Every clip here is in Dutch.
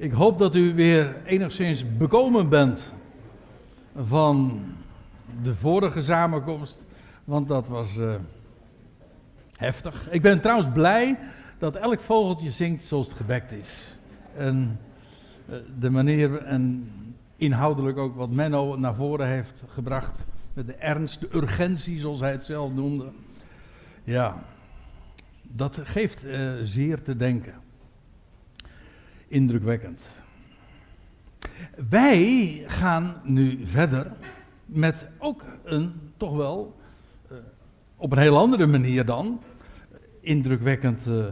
Ik hoop dat u weer enigszins bekomen bent van de vorige samenkomst, want dat was uh, heftig. Ik ben trouwens blij dat elk vogeltje zingt zoals het gebekt is. En uh, de manier en inhoudelijk ook wat Menno naar voren heeft gebracht, met de ernst, de urgentie zoals hij het zelf noemde. Ja, dat geeft uh, zeer te denken indrukwekkend. Wij gaan nu verder met ook een toch wel uh, op een heel andere manier dan indrukwekkend, uh,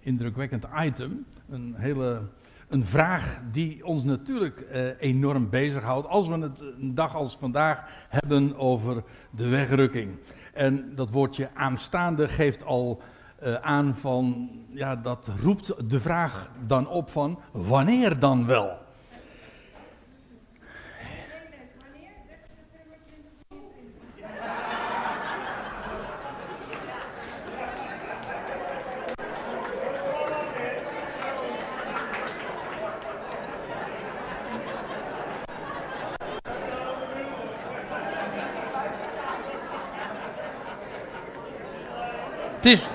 indrukwekkend item. Een hele een vraag die ons natuurlijk uh, enorm bezighoudt als we het een dag als vandaag hebben over de wegrukking. En dat woordje aanstaande geeft al uh, aan van, ja, dat roept de vraag dan op van, wanneer dan wel? Het is,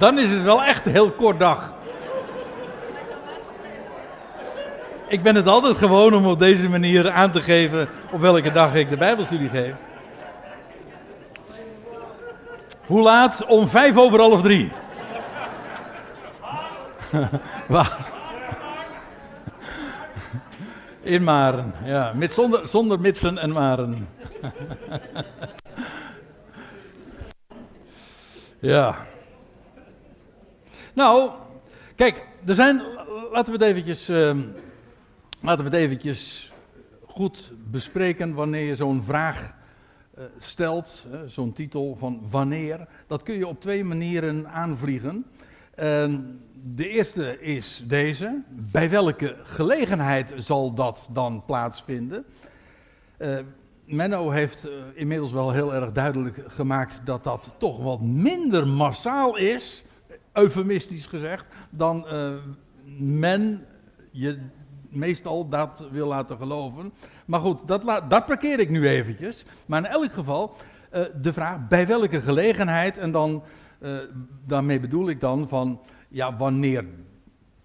dan is het wel echt een heel kort dag. Ik ben het altijd gewoon om op deze manier aan te geven op welke dag ik de Bijbelstudie geef. Hoe laat? Om vijf over half drie. In Maren, ja. Met zonder, zonder mitsen en maren. ja. Nou, kijk, er zijn, laten we het eventjes, uh, laten we het eventjes goed bespreken wanneer je zo'n vraag uh, stelt, zo'n titel van wanneer. Dat kun je op twee manieren aanvliegen. de eerste is deze, bij welke gelegenheid zal dat dan plaatsvinden? Uh, Menno heeft inmiddels wel heel erg duidelijk gemaakt dat dat toch wat minder massaal is eufemistisch gezegd, dan uh, men je meestal dat wil laten geloven. Maar goed, dat, dat parkeer ik nu eventjes. Maar in elk geval, uh, de vraag bij welke gelegenheid, en dan, uh, daarmee bedoel ik dan van, ja, wanneer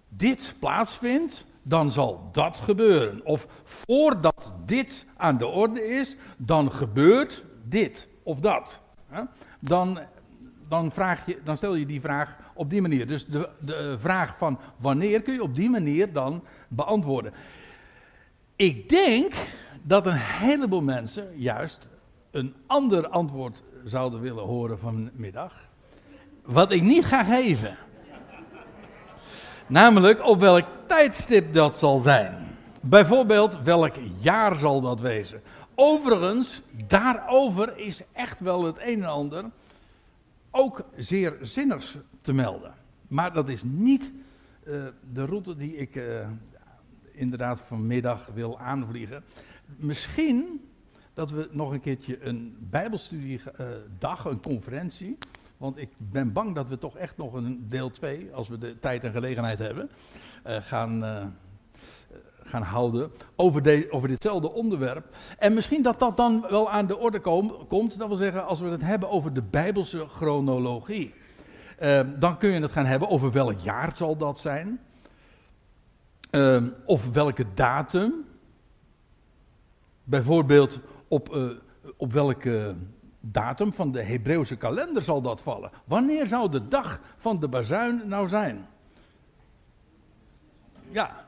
dit plaatsvindt, dan zal dat gebeuren. Of voordat dit aan de orde is, dan gebeurt dit of dat. Dan, dan, vraag je, dan stel je die vraag op die manier. Dus de, de vraag van wanneer kun je op die manier dan beantwoorden. Ik denk dat een heleboel mensen juist een ander antwoord zouden willen horen vanmiddag. Wat ik niet ga geven. Namelijk op welk tijdstip dat zal zijn. Bijvoorbeeld, welk jaar zal dat wezen? Overigens, daarover is echt wel het een en ander ook zeer zinnigs te melden. Maar dat is niet uh, de route die ik uh, inderdaad vanmiddag wil aanvliegen. Misschien dat we nog een keertje een Bijbelstudiedag, uh, een conferentie. Want ik ben bang dat we toch echt nog een deel 2, als we de tijd en gelegenheid hebben, gaan, gaan houden over, over ditzelfde onderwerp. En misschien dat dat dan wel aan de orde kom, komt, dat wil zeggen als we het hebben over de Bijbelse chronologie. Uh, dan kun je het gaan hebben over welk jaar zal dat zijn. Uh, of welke datum. Bijvoorbeeld op, uh, op welke datum van de Hebreeuwse kalender zal dat vallen. Wanneer zou de dag van de bazuin nou zijn? Ja.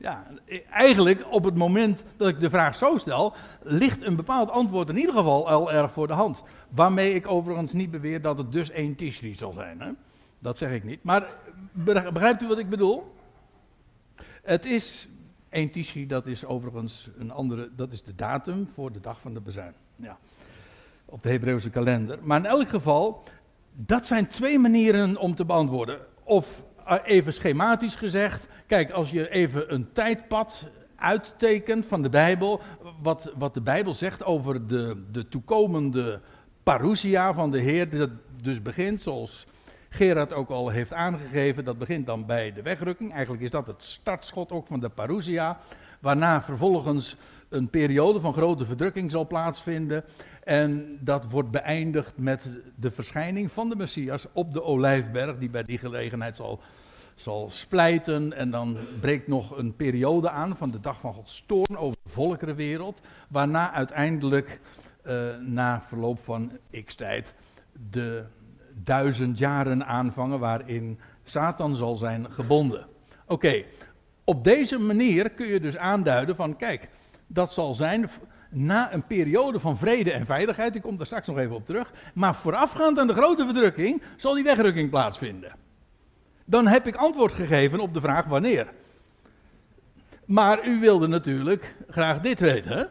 Ja, eigenlijk op het moment dat ik de vraag zo stel, ligt een bepaald antwoord in ieder geval al erg voor de hand. Waarmee ik overigens niet beweer dat het dus één Tishri zal zijn. Hè? Dat zeg ik niet. Maar begrijpt u wat ik bedoel? Het is één Tishri, dat is overigens een andere, dat is de datum voor de dag van de bezuin. Ja. Op de Hebreeuwse kalender. Maar in elk geval, dat zijn twee manieren om te beantwoorden. Of eh, even schematisch gezegd, kijk, als je even een tijdpad uittekent van de Bijbel, wat, wat de Bijbel zegt over de, de toekomende parousia van de Heer, dat dus begint zoals Gerard ook al heeft aangegeven, dat begint dan bij de wegrukking. Eigenlijk is dat het startschot ook van de parousia, waarna vervolgens een periode van grote verdrukking zal plaatsvinden. En dat wordt beëindigd met de verschijning van de Messias op de Olijfberg, die bij die gelegenheid zal, zal splijten. En dan breekt nog een periode aan van de dag van Gods toorn over de volkerenwereld, waarna uiteindelijk, uh, na verloop van x-tijd, de duizend jaren aanvangen waarin Satan zal zijn gebonden. Oké, op deze manier kun je dus aanduiden van, kijk, dat zal zijn na een periode van vrede en veiligheid, ik kom daar straks nog even op terug, maar voorafgaand aan de grote verdrukking zal die wegrukking plaatsvinden. Dan heb ik antwoord gegeven op de vraag wanneer. Maar u wilde natuurlijk graag dit weten, hè?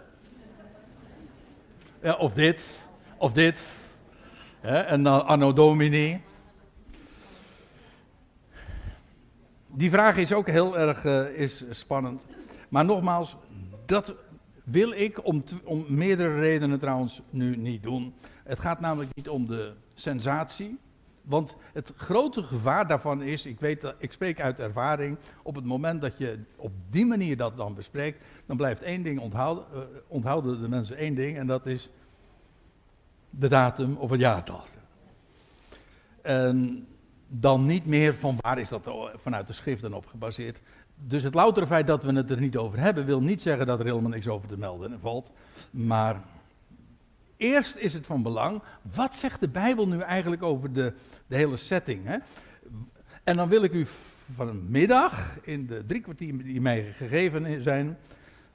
Ja, of dit, of dit. Hè? En dan anno domini. Die vraag is ook heel erg uh, is spannend. Maar nogmaals, dat wil ik om, om meerdere redenen trouwens nu niet doen. Het gaat namelijk niet om de sensatie. Want het grote gevaar daarvan is, ik, weet, ik spreek uit ervaring, op het moment dat je op die manier dat dan bespreekt, dan blijft één ding onthouden, uh, onthouden de mensen één ding en dat is de datum of het jaartal. En dan niet meer van waar is dat vanuit de schriften op gebaseerd dus het loutere feit dat we het er niet over hebben, wil niet zeggen dat er helemaal niks over te melden valt. Maar eerst is het van belang, wat zegt de Bijbel nu eigenlijk over de, de hele setting? Hè? En dan wil ik u vanmiddag, in de drie kwartier die mij gegeven zijn,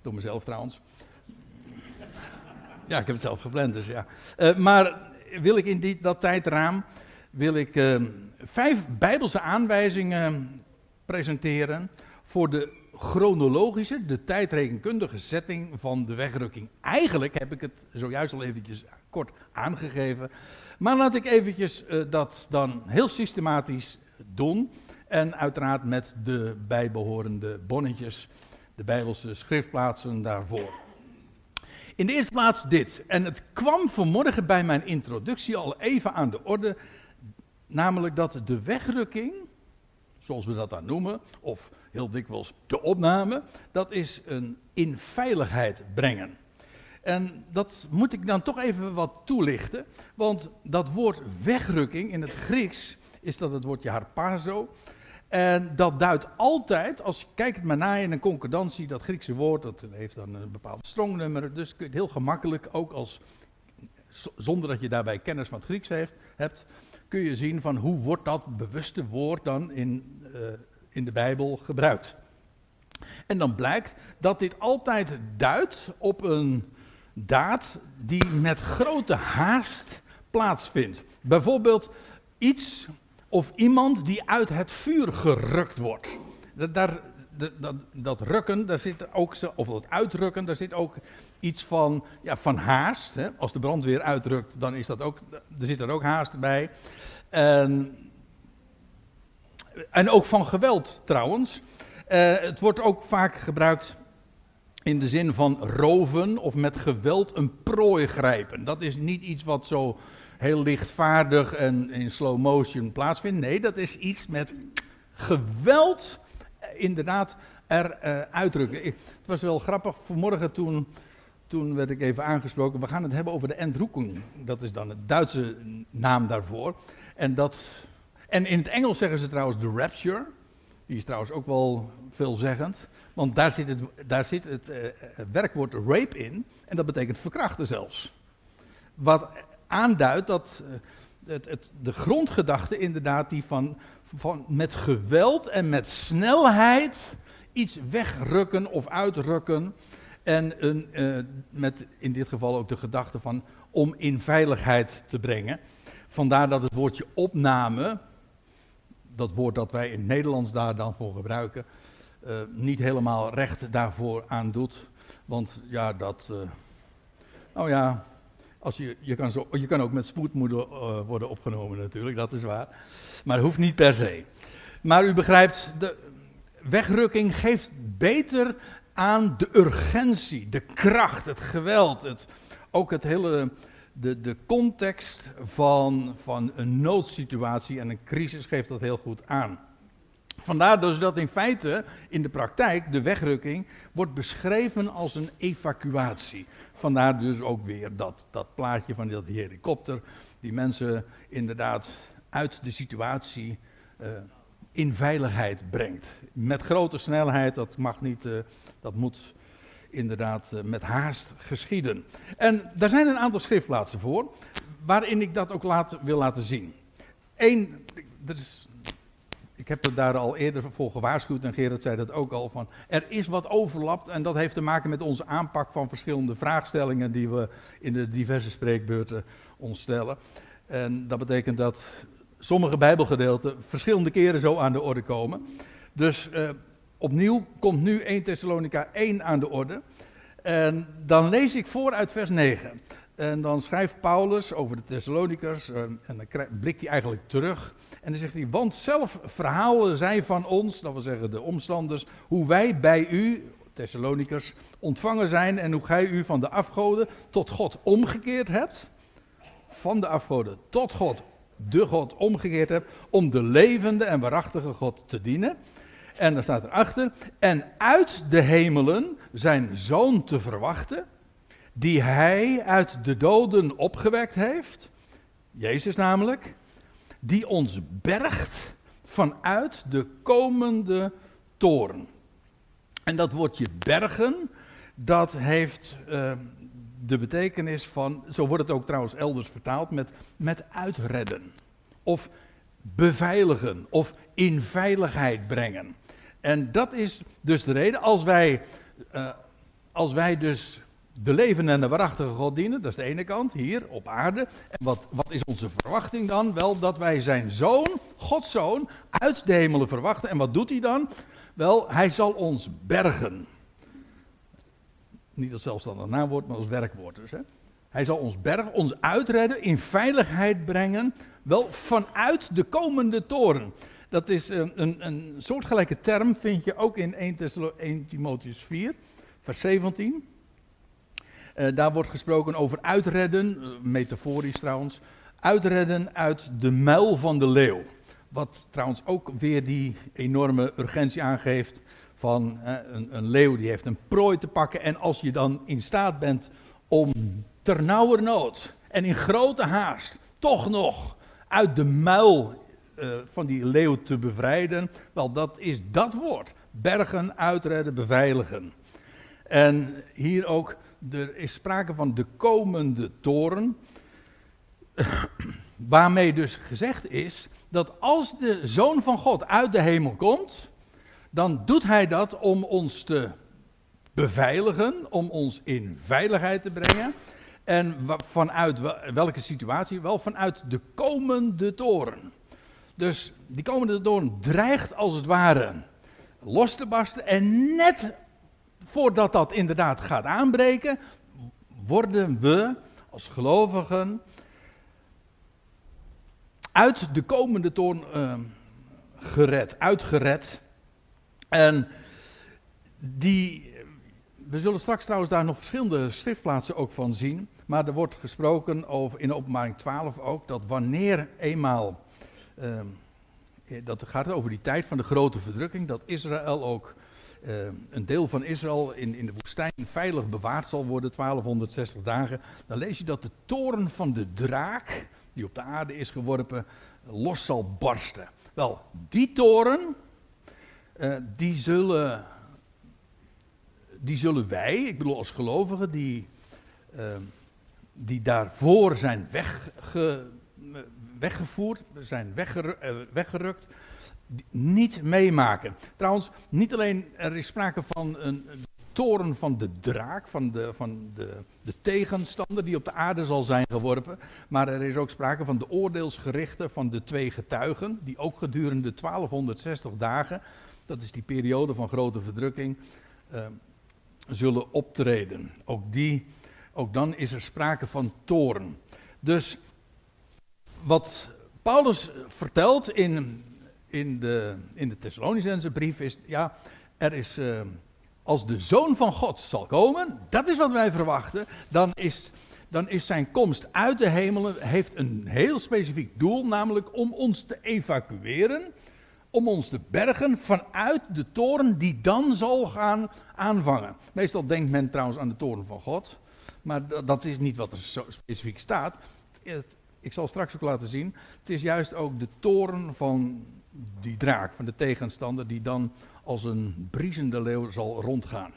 door mezelf trouwens. Ja, ik heb het zelf gepland, dus ja. Uh, maar wil ik in die, dat tijdraam, wil ik uh, vijf bijbelse aanwijzingen presenteren voor de chronologische, de tijdrekenkundige setting van de wegrukking. Eigenlijk heb ik het zojuist al eventjes kort aangegeven. Maar laat ik eventjes uh, dat dan heel systematisch doen. En uiteraard met de bijbehorende bonnetjes, de bijbelse schriftplaatsen daarvoor. In de eerste plaats dit. En het kwam vanmorgen bij mijn introductie al even aan de orde. Namelijk dat de wegrukking, zoals we dat dan noemen, of heel dikwijls de opname, dat is een in veiligheid brengen. En dat moet ik dan toch even wat toelichten, want dat woord wegrukking in het Grieks is dat het woordje harpazo. En dat duidt altijd, als je kijkt maar na in een concordantie, dat Griekse woord, dat heeft dan een bepaald strongnummer, dus kun je het heel gemakkelijk, ook als, zonder dat je daarbij kennis van het Grieks hebt, kun je zien van hoe wordt dat bewuste woord dan in uh, in de Bijbel gebruikt. En dan blijkt dat dit altijd duidt op een daad die met grote haast plaatsvindt. Bijvoorbeeld iets of iemand die uit het vuur gerukt wordt. Dat, daar, dat, dat, rukken, daar zit ook, of dat uitrukken, daar zit ook iets van, ja, van haast. Hè. Als de brandweer uitrukt, dan is dat ook, er zit er ook haast bij. En en ook van geweld trouwens. Uh, het wordt ook vaak gebruikt in de zin van roven of met geweld een prooi grijpen. Dat is niet iets wat zo heel lichtvaardig en in slow motion plaatsvindt. Nee, dat is iets met geweld eh, inderdaad er uh, uitdrukken. het was wel grappig, vanmorgen toen, toen werd ik even aangesproken. We gaan het hebben over de Endroeking. Dat is dan het Duitse naam daarvoor. En dat en in het Engels zeggen ze trouwens de rapture. Die is trouwens ook wel veelzeggend. Want daar zit het, daar zit het, uh, het werkwoord rape in. En dat betekent verkrachten zelfs. Wat aanduidt dat uh, het, het, de grondgedachte inderdaad die van, van met geweld en met snelheid iets wegrukken of uitrukken. En een, met in dit geval ook de gedachte van om in veiligheid te brengen. Vandaar dat het woordje opname dat woord dat wij in het Nederlands daar dan voor gebruiken, uh, niet helemaal recht daarvoor aandoet. Want ja, dat. Uh, nou ja, als je, je, kan zo, je kan ook met spoedmoeder uh, worden opgenomen, natuurlijk, dat is waar. Maar hoeft niet per se. Maar u begrijpt, de wegrukking geeft beter aan de urgentie, de kracht, het geweld, het, ook het hele de, de context van, van een noodsituatie en een crisis geeft dat heel goed aan. Vandaar dus dat in feite in de praktijk de wegrukking wordt beschreven als een evacuatie. Vandaar dus ook weer dat, dat plaatje van dat helikopter, die mensen inderdaad uit de situatie uh, in veiligheid brengt. Met grote snelheid, dat mag niet, uh, dat moet inderdaad uh, met haast geschieden. En daar zijn een aantal schriftplaatsen voor, waarin ik dat ook laat, wil laten zien. Eén, is ik heb er daar al eerder voor gewaarschuwd en Gerard zei dat ook al van. Er is wat overlap en dat heeft te maken met onze aanpak van verschillende vraagstellingen die we in de diverse spreekbeurten ons stellen. En dat betekent dat sommige Bijbelgedeelten verschillende keren zo aan de orde komen. Dus eh, opnieuw komt nu 1 Thessalonica 1 aan de orde. En dan lees ik voor uit vers 9. En dan schrijft Paulus over de Thessalonikers eh, en dan blik hij eigenlijk terug en dan zegt hij, want zelf verhalen zij van ons, dat wil zeggen de omstanders, hoe wij bij u, Thessalonikers, ontvangen zijn en hoe gij u van de afgoden tot God omgekeerd hebt. Van de afgoden tot God, de God omgekeerd hebt, om de levende en waarachtige God te dienen. En dan staat erachter, en uit de hemelen zijn zoon te verwachten, die hij uit de doden opgewekt heeft, Jezus namelijk, die ons bergt vanuit de komende toren. En dat woordje bergen, dat heeft uh, de betekenis van, zo wordt het ook trouwens elders vertaald, met, met uitredden. Of beveiligen, of in veiligheid brengen. En dat is dus de reden, als wij, uh, als wij dus de levende en de waarachtige God dienen, dat is de ene kant, hier op aarde. En wat, wat is onze verwachting dan? Wel dat wij zijn zoon, Gods zoon, uit de hemelen verwachten. En wat doet hij dan? Wel, hij zal ons bergen. Niet als zelfstandig naamwoord, maar als werkwoord dus. Hè? Hij zal ons bergen, ons uitredden, in veiligheid brengen. Wel, vanuit de komende toren. Dat is een, een, een soortgelijke term, vind je ook in 1, 1 Timotheus 4, vers 17. Uh, daar wordt gesproken over uitredden, uh, metaforisch trouwens, uitredden uit de muil van de leeuw. Wat trouwens ook weer die enorme urgentie aangeeft van een, een, leeuw die heeft een prooi te pakken. En als je dan in staat bent om ternauwernood en in grote haast toch nog uit de muil van die leeuw te bevrijden, wel dat is dat woord. Bergen, uitredden, beveiligen. En hier ook er is sprake van de komende toren. Waarmee dus gezegd is dat als de Zoon van God uit de hemel komt, dan doet hij dat om ons te beveiligen, om ons in veiligheid te brengen. En vanuit welke situatie? Wel vanuit de komende toren. Dus die komende toren dreigt als het ware los te barsten. En net voordat dat inderdaad gaat aanbreken, worden we als gelovigen uit de komende toorn uh, gered, uitgered. En die, we zullen straks trouwens daar nog verschillende schriftplaatsen ook van zien. Maar er wordt gesproken over, in openbaring 12 ook, dat wanneer eenmaal, uh, dat gaat over die tijd van de grote verdrukking, dat Israël ook uh, een deel van Israël in, in de woestijn veilig bewaard zal worden, 1260 dagen, dan lees je dat de toren van de draak, die op de aarde is geworpen, los zal barsten. Wel, die toren, uh, die, zullen, die zullen wij, ik bedoel als gelovigen, die, uh, die daarvoor zijn wegge, weggevoerd, zijn weggerukt, niet meemaken. Trouwens, niet alleen er is sprake van een, toren van de draak, van, de, van de, de, tegenstander die op de aarde zal zijn geworpen. Maar er is ook sprake van de oordeelsgerichten van de twee getuigen, die ook gedurende 1260 dagen, dat is die periode van grote verdrukking, uh, zullen optreden. Ook, die, ook dan is er sprake van toren. Dus wat Paulus vertelt in in de, in de Thessalonicense brief is, ja, er is, uh, als de Zoon van God zal komen, dat is wat wij verwachten, dan is, dan is zijn komst uit de hemelen heeft een heel specifiek doel, namelijk om ons te evacueren, om ons te bergen vanuit de toren die dan zal gaan aanvangen. Meestal denkt men trouwens aan de toren van God, maar dat is niet wat er zo specifiek staat. Ik zal straks ook laten zien, het is juist ook de toren van die draak, van de tegenstander, die dan als een briesende leeuw zal rondgaan.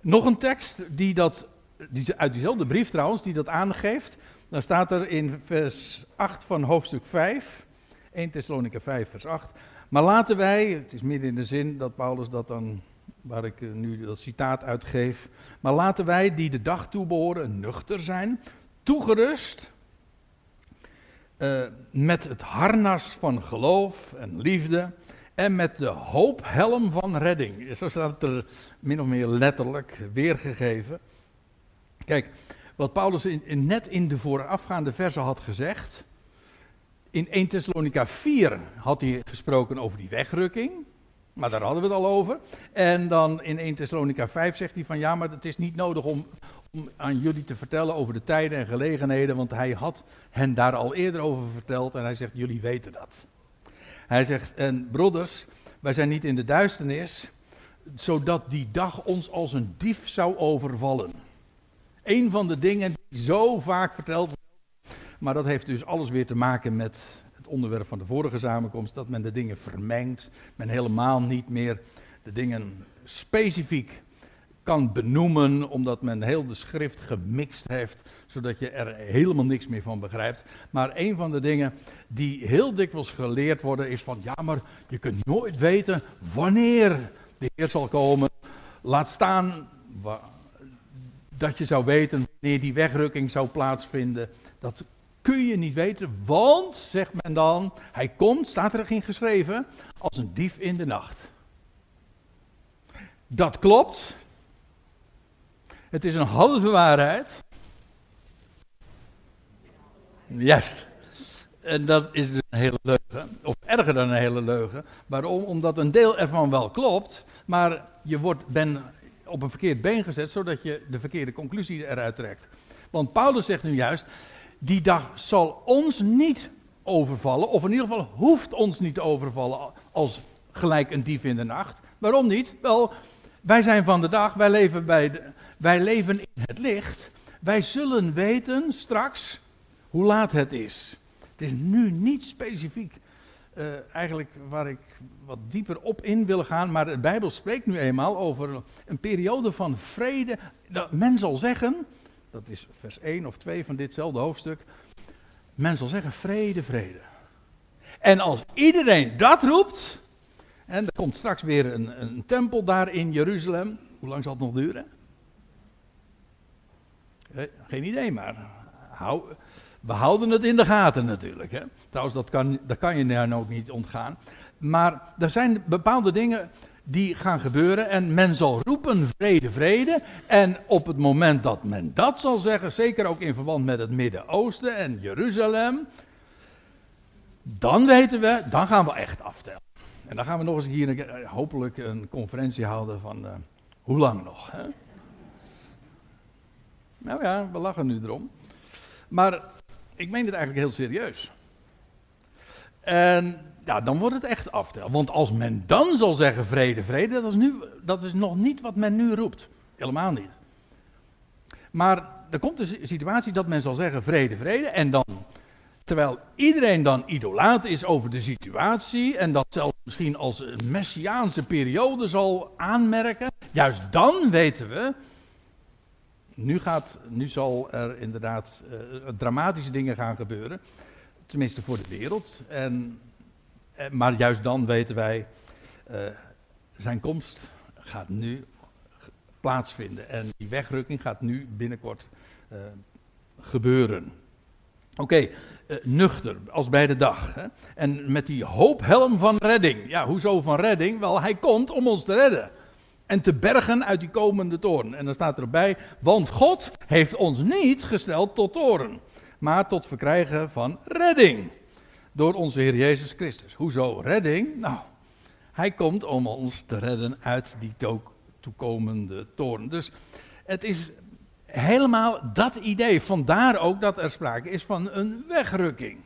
Nog een tekst die dat, die, uit diezelfde brief trouwens, die dat aangeeft. Dan staat er in vers 8 van hoofdstuk 5, 1 Thessalonica 5 vers 8. Maar laten wij, het is midden in de zin dat Paulus dat dan, waar ik nu dat citaat uitgeef. Maar laten wij die de dag toebehoren nuchter zijn, toegerust uh, met het harnas van geloof en liefde en met de hoophelm van redding. Zo staat het er min of meer letterlijk weergegeven. Kijk, wat Paulus in, net in de voorafgaande versen had gezegd. In 1 Thessalonica 4 had hij gesproken over die wegrukking. Maar daar hadden we het al over. En dan in 1 Thessalonica 5 zegt hij van ja, maar het is niet nodig om, aan jullie te vertellen over de tijden en gelegenheden. Want hij had hen daar al eerder over verteld. En hij zegt, jullie weten dat. Hij zegt, en broeders, wij zijn niet in de duisternis, zodat die dag ons als een dief zou overvallen. Een van de dingen die zo vaak verteld wordt, maar dat heeft dus alles weer te maken met onderwerp van de vorige samenkomst, dat men de dingen vermengt, men helemaal niet meer de dingen specifiek kan benoemen, omdat men heel de schrift gemixt heeft, zodat je er helemaal niks meer van begrijpt. Maar een van de dingen die heel dikwijls geleerd worden is van, ja, maar je kunt nooit weten wanneer de Heer zal komen. Laat staan dat je zou weten wanneer die wegrukking zou plaatsvinden. Dat kun je niet weten, want, zegt men dan, hij komt, staat er in geschreven, als een dief in de nacht. Dat klopt, het is een halve waarheid. Juist. En dat is dus een hele leugen. Of erger dan een hele leugen. Waarom? Omdat een deel ervan wel klopt. Maar je wordt, ben op een verkeerd been gezet. Zodat je de verkeerde conclusie eruit trekt. Want Paulus zegt nu juist. Die dag zal ons niet overvallen. Of in ieder geval hoeft ons niet overvallen. Als gelijk een dief in de nacht. Waarom niet? Wel, wij zijn van de dag. Wij leven bij de wij leven in het licht. Wij zullen weten straks hoe laat het is. Het is nu niet specifiek uh, eigenlijk waar ik wat dieper op in wil gaan. Maar de Bijbel spreekt nu eenmaal over een periode van vrede. Dat men zal zeggen, dat is vers 1 of 2 van ditzelfde hoofdstuk. Men zal zeggen vrede, vrede. En als iedereen dat roept. En er komt straks weer een, een tempel daar in Jeruzalem. Hoe lang zal het nog duren? Eh, geen idee, maar hou, we houden het in de gaten natuurlijk. Hè. Trouwens, dat kan, dat kan je nou ook niet ontgaan. Maar er zijn bepaalde dingen die gaan gebeuren en men zal roepen vrede, vrede. En op het moment dat men dat zal zeggen, zeker ook in verband met het Midden-Oosten en Jeruzalem, dan weten we, dan gaan we echt aftellen. En dan gaan we nog eens hier eh, hopelijk een conferentie houden van uh, hoe lang nog. Hè? Nou ja, we lachen nu erom. Maar ik meen het eigenlijk heel serieus. En ja, dan wordt het echt aftel. Want als men dan zal zeggen vrede, vrede, dat is, nu, dat is nog niet wat men nu roept. Helemaal niet. Maar er komt een situatie dat men zal zeggen vrede, vrede. En dan, terwijl iedereen dan idolaat is over de situatie. En dat zelfs misschien als een messiaanse periode zal aanmerken. Juist dan weten we nu, gaat, nu zal er inderdaad uh, dramatische dingen gaan gebeuren. Tenminste voor de wereld. En, eh, maar juist dan weten wij, uh, zijn komst gaat nu plaatsvinden. En die wegrukking gaat nu binnenkort uh, gebeuren. Oké, nuchter, als bij de dag. Hè? En met die hoophelm van redding. Ja, hoezo van redding? Wel, hij komt om ons te redden en te bergen uit die komende toren. En dan staat erbij, want God heeft ons niet gesteld tot toren, maar tot verkrijgen van redding. Door onze Heer Jezus Christus. Hoezo redding? Nou, hij komt om ons te redden uit die toekomende toren. Dus het is helemaal dat idee. Vandaar ook dat er sprake is van een wegrukking.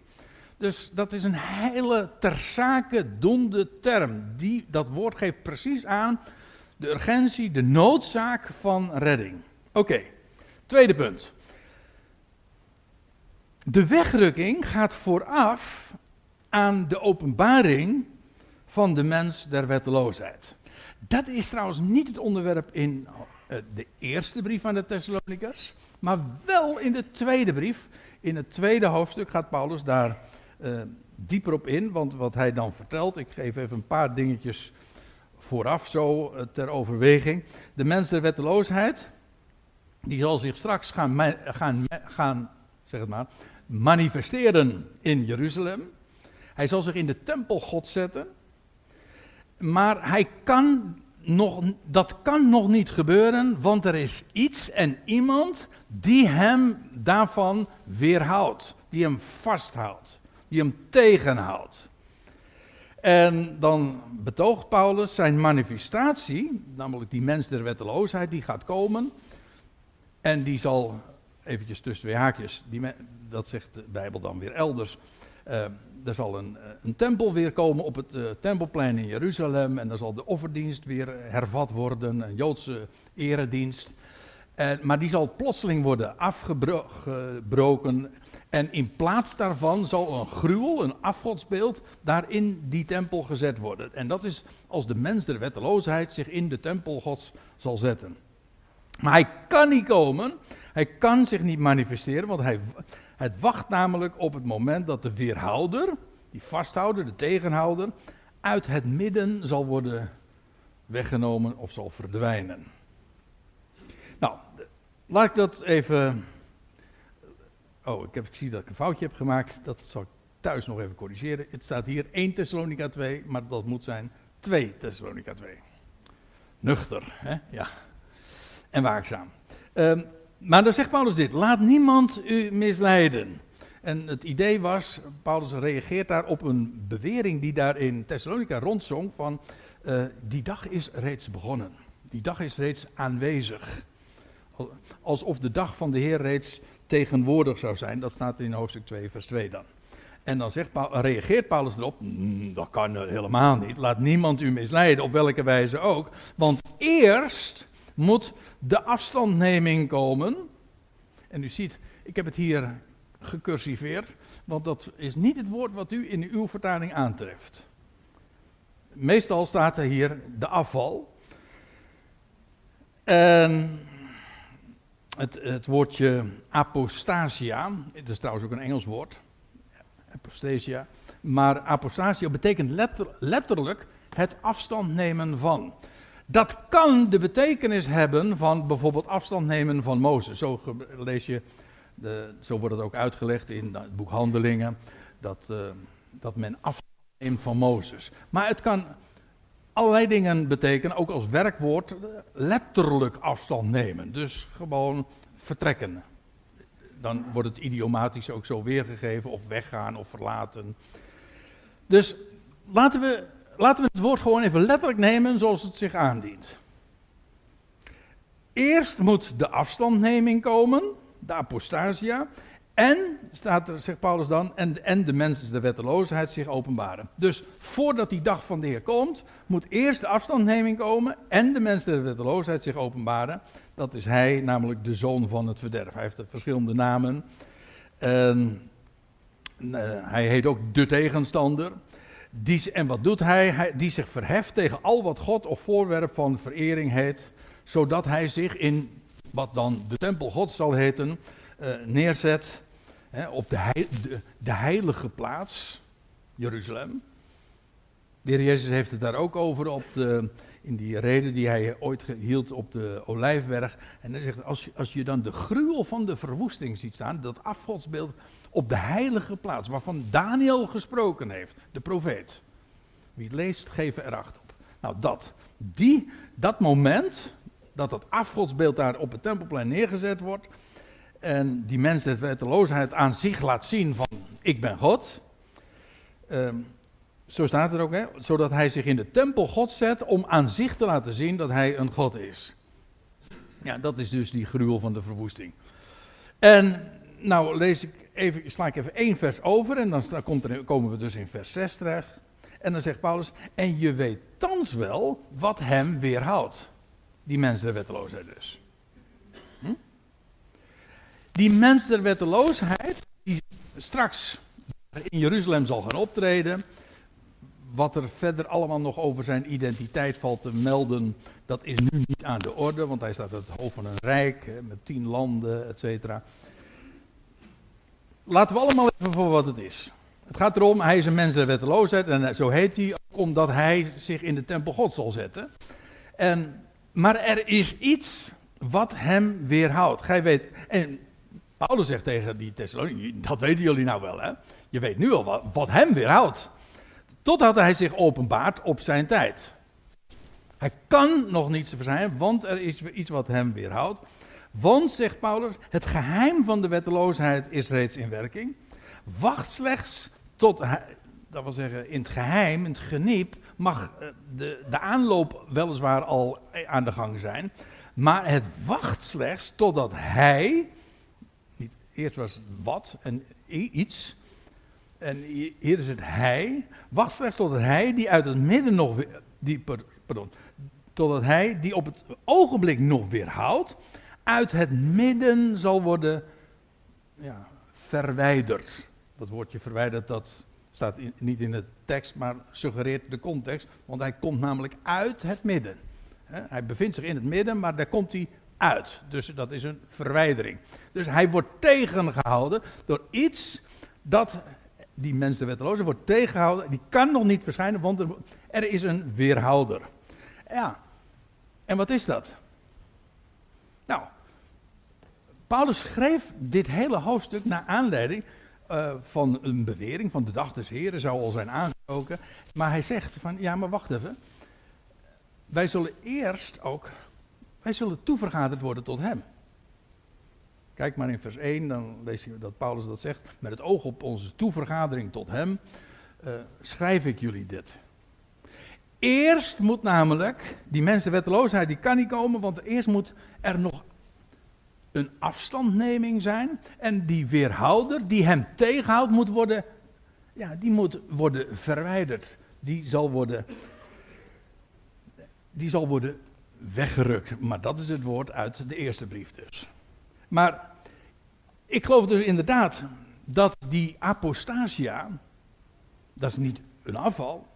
Dus dat is een hele ter zake doende term. Die, dat woord geeft precies aan de urgentie, de noodzaak van redding. Oké, tweede punt. De wegrukking gaat vooraf aan de openbaring van de mens der wetteloosheid. Dat is trouwens niet het onderwerp in eh, de eerste brief aan de Thessalonikers, maar wel in de tweede brief. In het tweede hoofdstuk gaat Paulus daar uh, dieper op in, want wat hij dan vertelt, ik geef even een paar dingetjes vooraf zo uh, ter overweging. De mens der wetteloosheid, die zal zich straks gaan, gaan, gaan zeg het maar, manifesteren in Jeruzalem. Hij zal zich in de tempel God zetten. Maar hij kan nog, dat kan nog niet gebeuren, want er is iets en iemand die hem daarvan weerhoudt. Die hem vasthoudt. Die hem tegenhoudt. En dan betoogt Paulus zijn manifestatie, namelijk die mens der wetteloosheid, die gaat komen. En die zal, eventjes tussen twee haakjes, die, dat zegt de Bijbel dan weer elders. Uh, er zal een, eh, een, tempel weer komen op het uh, tempelplein in Jeruzalem. En dan zal de offerdienst weer hervat worden, een Joodse eredienst. En, maar die zal plotseling worden afgebroken. En in plaats daarvan zal een gruwel, een afgodsbeeld, daar in die tempel gezet worden. En dat is als de mens der wetteloosheid zich in de tempel gods zal zetten. Maar hij kan niet komen, hij kan zich niet manifesteren, want hij, het wacht namelijk op het moment dat de weerhouder, die vasthouder, de tegenhouder, uit het midden zal worden weggenomen of zal verdwijnen. Nou, laat ik dat even. Oh, ik, heb, ik zie dat ik een foutje heb gemaakt. Dat zal ik thuis nog even corrigeren. Het staat hier 1 Thessalonica 2, maar dat moet zijn 2 Thessalonica 2. Nuchter, hè? Ja. En waakzaam. Um, maar dan zegt Paulus dit: laat niemand u misleiden. En het idee was, Paulus reageert daar op een bewering die daar in Thessalonica rondzong van uh, die dag is reeds begonnen. Die dag is reeds aanwezig. Alsof de dag van de Heer reeds tegenwoordig zou zijn. Dat staat in hoofdstuk 2, vers 2 dan. En dan zegt Paulus, reageert Paulus erop, mm, dat kan helemaal niet. Laat niemand u misleiden, op welke wijze ook. Want eerst moet de afstandneming komen. En u ziet, ik heb het hier gecursiveerd, want dat is niet het woord wat u in uw vertaling aantreft. Meestal staat er hier de afval. En het, het woordje apostasia, het is trouwens ook een Engels woord, apostasia, maar apostasia betekent letter, letterlijk het afstand nemen van. Dat kan de betekenis hebben van bijvoorbeeld afstand nemen van Mozes. Zo lees je, de, zo wordt het ook uitgelegd in het boek Handelingen, dat, uh, dat men afstand neemt van Mozes. Maar het kan allerlei dingen betekenen, ook als werkwoord, letterlijk afstand nemen. Dus gewoon vertrekken. Dan wordt het idiomatisch ook zo weergegeven, of weggaan of verlaten. Dus laten we laten we het woord gewoon even letterlijk nemen zoals het zich aandient. Eerst moet de afstandneming komen, de apostasia. En, staat er, zegt Paulus dan, en, en de mensen de wetteloosheid zich openbaren. Dus voordat die dag van de Heer komt, moet eerst de afstandneming komen en de mensen de wetteloosheid zich openbaren. Dat is hij, namelijk de zoon van het verderf. Hij heeft verschillende namen. En, uh, hij heet ook de tegenstander. Die, en wat doet hij? hij? Die zich verheft tegen al wat God of voorwerp van verering heet, zodat hij zich in wat dan de tempel God zal heten, uh, neerzet hè, op de, de, de, heilige plaats, Jeruzalem. De heer Jezus heeft het daar ook over op de, in die reden die hij ooit hield op de Olijfberg. En hij zegt, als je, als je dan de gruwel van de verwoesting ziet staan, dat afgodsbeeld op de heilige plaats, waarvan Daniel gesproken heeft, de profeet. Wie het leest, geven er acht op. Nou, dat, die, dat moment, dat dat afgodsbeeld daar op het tempelplein neergezet wordt, en die mens de wetteloosheid aan zich laat zien van, ik ben God, ehm, zo staat er ook, hè, zodat hij zich in de tempel God zet om aan zich te laten zien dat hij een God is. Ja, dat is dus die gruwel van de verwoesting. En nou lees ik even, sla ik even één vers over en dan komt komen we dus in vers 6 terecht. En dan zegt Paulus, en je weet thans wel wat hem weerhoudt. Die mens der wetteloosheid dus. Hm? Die mens der wetteloosheid, die straks in Jeruzalem zal gaan optreden. Wat er verder allemaal nog over zijn identiteit valt te melden, dat is nu niet aan de orde, want hij staat het hoofd van een rijk met tien landen, et cetera. Laten we allemaal even voor wat het is. Het gaat erom, hij is een mens der en zo heet hij omdat hij zich in de tempel God zal zetten. En, maar er is iets wat hem weerhoudt. Gij weet, en Paulus zegt tegen die Thessaloniërs, dat weten jullie nou wel hè. Je weet nu al wat, wat hem weerhoudt. Totdat hij zich openbaart op zijn tijd. Hij kan nog niet verschijnen, want er is iets wat hem weerhoudt. Want, zegt Paulus, het geheim van de wetteloosheid is reeds in werking. Wacht slechts tot, dat wil zeggen, in het geheim, in het geniep, mag eh, de, de aanloop weliswaar al aan de gang zijn. Maar het wacht slechts totdat hij, eerst was wat en iets, en hier is het hij, wacht slechts totdat hij die uit het midden nog, die, pardon, totdat hij die op het ogenblik nog weerhoudt, uit het midden zal worden ja, verwijderd. Dat woordje verwijderd, dat staat niet in de tekst, maar suggereert de context, want hij komt namelijk uit het midden. Hij bevindt zich in het midden, maar daar komt hij uit. Dus dat is een verwijdering. Dus hij wordt tegengehouden door iets dat die mensen de wetteloze wordt tegengehouden. Die kan nog niet verschijnen, want er, er is een weerhouder. Ja, en wat is dat? Nou, Paulus schreef dit hele hoofdstuk naar aanleiding uh, van een bewering van de dag des Heren, zou al zijn aangesproken. Maar hij zegt van, ja maar wacht even. Wij zullen eerst ook, wij zullen toevergaderd worden tot hem. Kijk maar in vers 1, dan lees je dat Paulus dat zegt. Met het oog op onze toevergadering tot hem, uh, schrijf ik jullie dit. Eerst moet namelijk, die mensenwetteloosheid die kan niet komen, want eerst moet er nog een afstandneming zijn. En die weerhouder die hem tegenhoudt moet worden, ja, die moet worden verwijderd. Die zal worden, die zal worden weggerukt. Maar dat is het woord uit de eerste brief dus. Maar ik geloof dus inderdaad dat die apostasia, dat is niet een afval,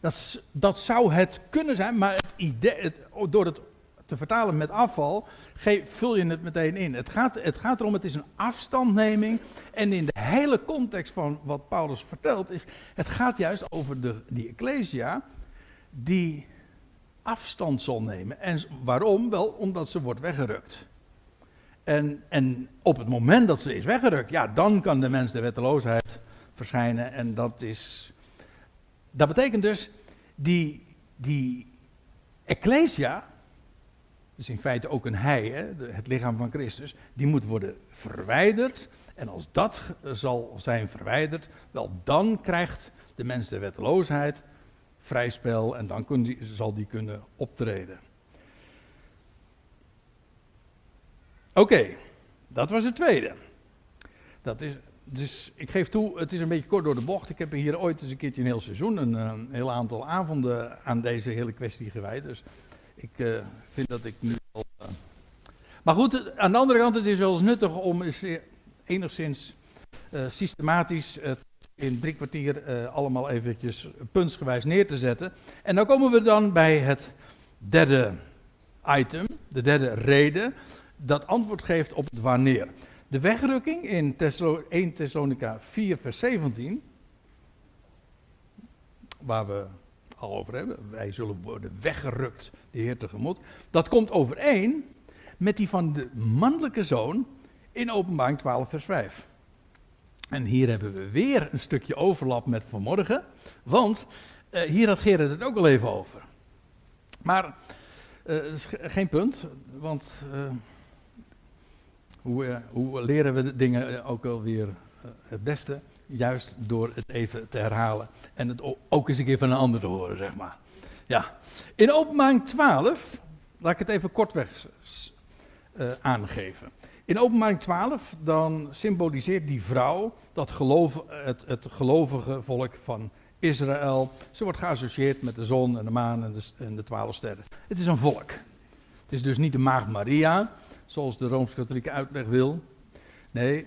dat, dat zou het kunnen zijn, maar het idee, door het te vertalen met afval, geef, vul je het meteen in. Het gaat, het gaat erom, het is een afstandneming. En in de hele context van wat Paulus vertelt, is het gaat juist over de, die Ecclesia die afstand zal nemen. En waarom? Wel omdat ze wordt weggerukt. En, en op het moment dat ze is weggerukt, ja, dan kan de mens de wetteloosheid verschijnen. En dat is. Dat betekent dus, die, die Ecclesia, dus in feite ook een hij, hè, het lichaam van Christus, die moet worden verwijderd. En als dat zal zijn verwijderd, wel dan krijgt de mens de wetteloosheid vrij spel en dan zal die kunnen optreden. Oké, dat was het tweede. Dat is, dus ik geef toe, het is een beetje kort door de bocht. Ik heb hier ooit eens een keertje een heel seizoen, een, een heel aantal avonden aan deze hele kwestie gewijd. Dus ik uh, vind dat ik nu al. Uh... Maar goed, aan de andere kant, het is wel eens nuttig om eens enigszins uh, systematisch in drie kwartier allemaal eventjes puntsgewijs neer te zetten. En dan komen we dan bij het derde item, de derde reden dat antwoord geeft op het wanneer. De wegrukking in 1 Thessalonica 4, vers 17, waar we al over hebben, wij zullen worden weggerukt, de Heer tegemoet, dat komt overeen met die van de mannelijke zoon in openbaring 12, vers 5. En hier hebben we weer een stukje overlap met vanmorgen, want uh, hier had Gerard het ook al even over. Maar uh, geen punt, want uh, hoe, hoe, leren we dingen ook alweer het beste? Juist door het even te herhalen en het ook eens een keer van een ander te horen, zeg maar. Ja. In openbaring 12, laat ik het even kortweg uh, aangeven. In openbaring 12 dan symboliseert die vrouw dat geloof, het, het gelovige volk van Israël. Ze wordt geassocieerd met de zon en de maan en de, en de twaalf sterren. Het is een volk. Het is dus niet de maagd Maria, zoals de Rooms-Katholieke uitleg wil. Nee,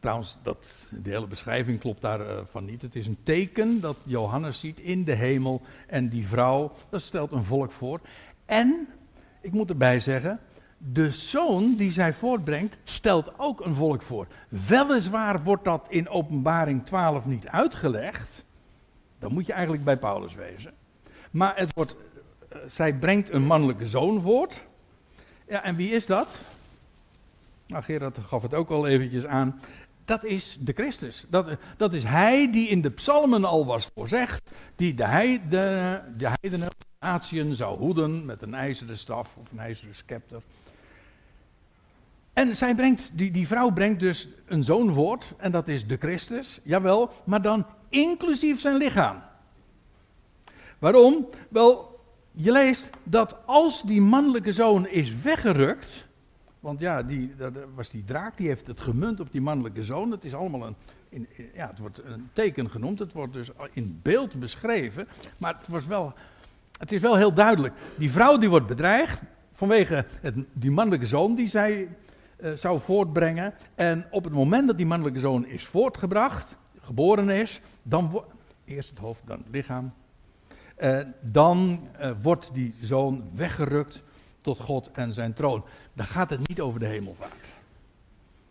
trouwens, dat, de hele beschrijving klopt daarvan uh, niet. Het is een teken dat Johannes ziet in de hemel en die vrouw, dat stelt een volk voor. En, ik moet erbij zeggen, de zoon die zij voortbrengt, stelt ook een volk voor. Weliswaar wordt dat in Openbaring 12 niet uitgelegd. Dan moet je eigenlijk bij Paulus wezen. Maar het wordt, eh, zij brengt een mannelijke zoon voort. Ja, en wie is dat? Nou, Gerard gaf het ook al eventjes aan. Dat is de Christus. Dat, dat is hij die in de psalmen al was voorzegd. Die de, heide, de heidenen, zou hoeden met een ijzeren staf of een ijzeren scepter. En zij brengt, die, die vrouw brengt dus een zoon voort, en dat is de Christus, jawel, maar dan inclusief zijn lichaam. Waarom? Wel, je leest dat als die mannelijke zoon is weggerukt, want ja, die, dat was die draak, die heeft het gemunt op die mannelijke zoon. Het is allemaal een, in, ja, het wordt een teken genoemd, het wordt dus in beeld beschreven, maar het, was wel, het is wel heel duidelijk. Die vrouw die wordt bedreigd vanwege het, die mannelijke zoon die zij uh, zou voortbrengen. En op het moment dat die mannelijke zoon is voortgebracht, geboren is, dan eerst het hoofd, dan het lichaam. Uh, dan uh, wordt die zoon weggerukt tot God en zijn troon. Dan gaat het niet over de hemelvaart.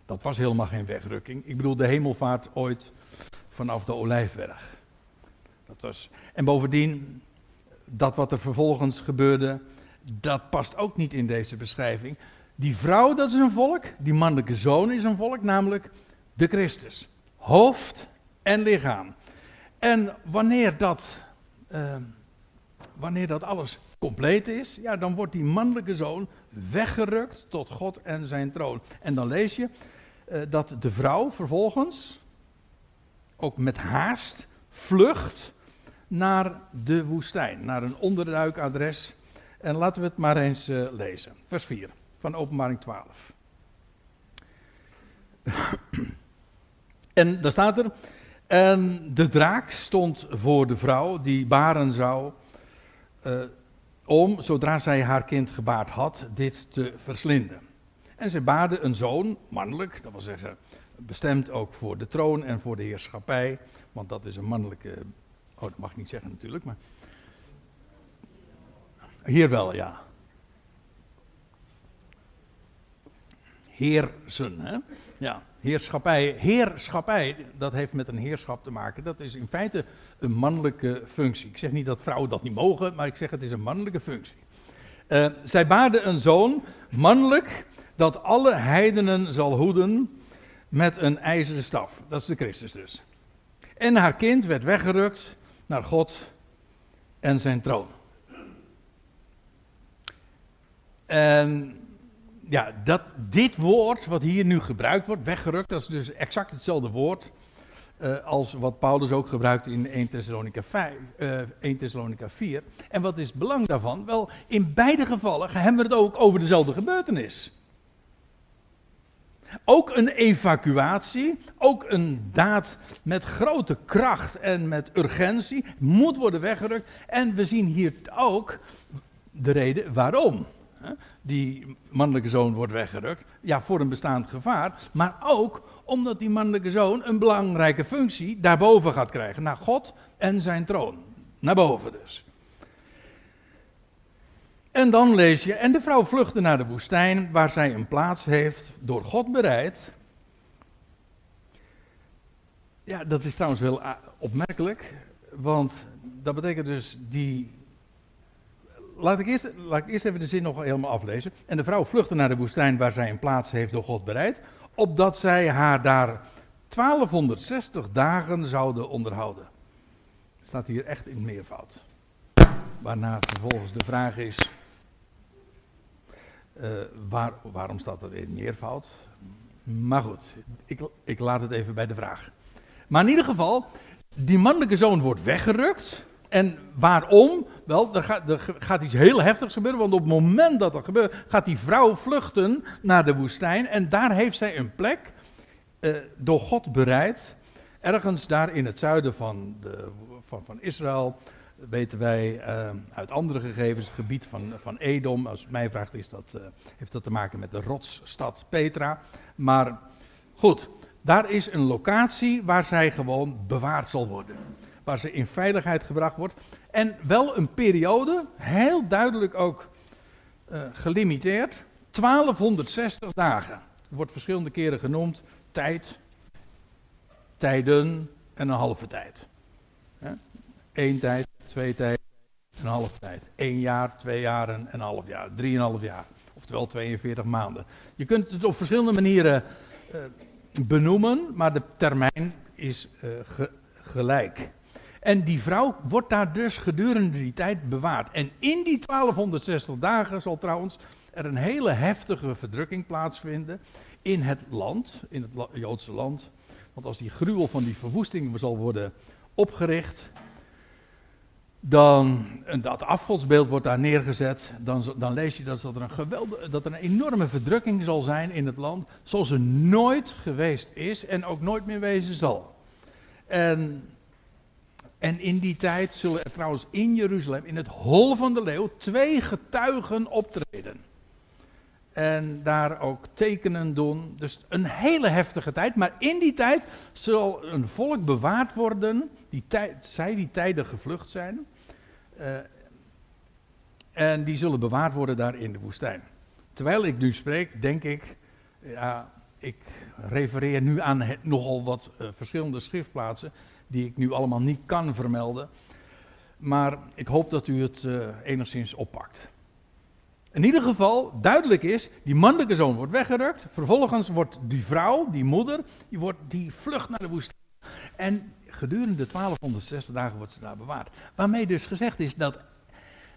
Dat was helemaal geen wegrukking. Ik bedoel de hemelvaart ooit vanaf de Olijfberg. Dat was, en bovendien, dat wat er vervolgens gebeurde, dat past ook niet in deze beschrijving. Die vrouw, dat is een volk. Die mannelijke zoon is een volk, namelijk de Christus. Hoofd en lichaam. En wanneer dat, uh, wanneer dat alles compleet is, ja, dan wordt die mannelijke zoon weggerukt tot God en zijn troon. En dan lees je uh, dat de vrouw vervolgens, ook met haast, vlucht naar de woestijn, naar een onderduikadres. En laten we het maar eens uh, lezen. Vers 4 van Openbaring 12. en daar staat er, en de draak stond voor de vrouw die baren zou, uh, om, zodra zij haar kind gebaard had, dit te verslinden. En zij baarde een zoon, mannelijk, dat wil zeggen bestemd ook voor de troon en voor de heerschappij, want dat is een mannelijke, oh dat mag ik niet zeggen natuurlijk, maar hier wel, ja. heersen. Hè? Ja, heerschappij. Heerschappij, dat heeft met een heerschap te maken. Dat is in feite een mannelijke functie. Ik zeg niet dat vrouwen dat niet mogen, maar ik zeg het is een mannelijke functie. Uh, zij baarde een zoon, mannelijk, dat alle heidenen zal hoeden met een ijzeren staf. Dat is de Christus dus. En haar kind werd weggerukt naar God en zijn troon. En ja, dat, dit woord wat hier nu gebruikt wordt, weggerukt, dat is dus exact hetzelfde woord uh, als wat Paulus ook gebruikt in 1 Thessalonica, 5, uh, 1 Thessalonica 4. En wat is het belang daarvan? Wel, in beide gevallen hebben we het ook over dezelfde gebeurtenis. Ook een evacuatie, ook een daad met grote kracht en met urgentie, moet worden weggerukt. En we zien hier ook de reden waarom die mannelijke zoon wordt weggerukt. Ja, voor een bestaand gevaar. Maar ook omdat die mannelijke zoon een belangrijke functie daarboven gaat krijgen. Naar God en zijn troon. Naar boven dus. En dan lees je, en de vrouw vluchtte naar de woestijn, waar zij een plaats heeft, door God bereid. Ja, dat is trouwens wel opmerkelijk, want dat betekent dus die laat ik, eerst, laat even de zin nog helemaal aflezen. En de vrouw vluchtte naar de woestijn waar zij een plaats heeft door God bereid, opdat zij haar daar 1260 dagen zouden onderhouden. Staat hier echt in meervoud. Waarna vervolgens de vraag is, uh, waar, waarom staat dat in meervoud? Maar goed, ik, ik laat het even bij de vraag. Maar in ieder geval, die mannelijke zoon wordt weggerukt. En waarom? Wel, er gaat, er gaat iets heel heftigs gebeuren, want op het moment dat dat gebeurt, gaat die vrouw vluchten naar de woestijn en daar heeft zij een plek uh, door God bereid, ergens daar in het zuiden van, de, van, van Israël, weten wij uh, uit andere gegevens, het gebied van, van Edom. Als mij vraagt, is dat, uh, heeft dat te maken met de rotsstad Petra. Maar goed, daar is een locatie waar zij gewoon bewaard zal worden. Waar ze in veiligheid gebracht wordt. En wel een periode, heel duidelijk ook uh, gelimiteerd, 1260 dagen. Er wordt verschillende keren genoemd, tijd, tijden en een halve tijd. Eén tijd, twee tijd, een halve tijd. Eén jaar, twee jaren en een half jaar. Drieënhalf jaar. Oftewel 42 maanden. Je kunt het op verschillende manieren uh, benoemen, maar de termijn is ge gelijk. En die vrouw wordt daar dus gedurende die tijd bewaard. En in die 1260 dagen zal trouwens er een hele heftige verdrukking plaatsvinden in het land, in het Joodse land. Want als die gruwel van die verwoesting zal worden opgericht, dan dat afgodsbeeld wordt daar neergezet, dan, dan lees je dat, dat, er een geweldige, dat er een enorme verdrukking zal zijn in het land, zoals er nooit geweest is en ook nooit meer wezen zal. En, en in die tijd zullen er trouwens in Jeruzalem, in het hol van de leeuw, twee getuigen optreden. En daar ook tekenen doen. Dus een hele heftige tijd. Maar in die tijd zal een volk bewaard worden, die tijd, zij die tijden gevlucht zijn. Uh, en die zullen bewaard worden daar in de woestijn. Terwijl ik nu spreek, denk ik, ja, ik refereer nu aan nogal wat uh, verschillende schriftplaatsen, die ik nu allemaal niet kan vermelden. Maar ik hoop dat u het uh, enigszins oppakt. In ieder geval, duidelijk is, die mannelijke zoon wordt weggerukt. Vervolgens wordt die vrouw, die moeder, die, wordt, die vlucht naar de woestijn. En gedurende 1260 dagen wordt ze daar bewaard. Waarmee dus gezegd is dat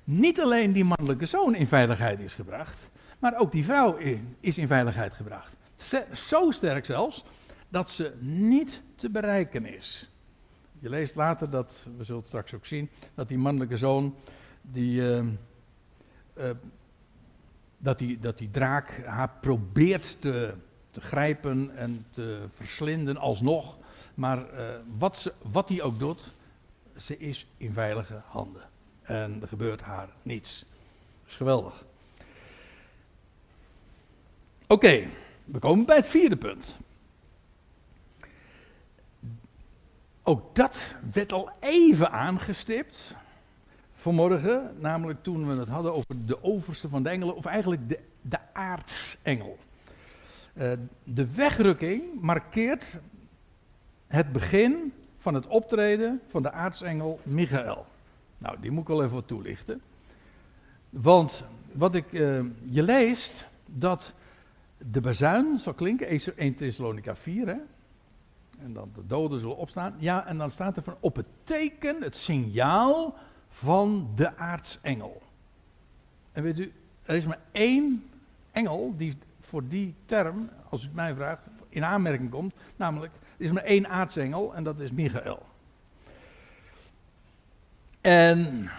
niet alleen die mannelijke zoon in veiligheid is gebracht, maar ook die vrouw is in veiligheid gebracht. Zo sterk zelfs dat ze niet te bereiken is. Je leest later dat, we zullen het straks ook zien, dat die mannelijke zoon, die, uh, uh, dat, die, dat die draak haar probeert te, te grijpen en te verslinden alsnog. Maar uh, wat, ze, wat hij ook doet, ze is in veilige handen. En er gebeurt haar niets. Dat is geweldig. Oké, we komen bij het vierde punt. Ook dat werd al even aangestipt vanmorgen, namelijk toen we het hadden over de overste van de engelen, of eigenlijk de, de aartsengel. Uh, de wegrukking markeert het begin van het optreden van de aartsengel Michael. Nou, die moet ik wel even wat toelichten. Want wat ik, uh, je leest dat de bazuin zal klinken, 1 Thessalonica 4, hè? En dan de doden zullen opstaan. Ja, en dan staat er van op het teken, het signaal van de aartsengel. En weet u, er is maar één engel die voor die term, als u het mij vraagt, in aanmerking komt, namelijk er is maar één aartsengel en dat is Michael. En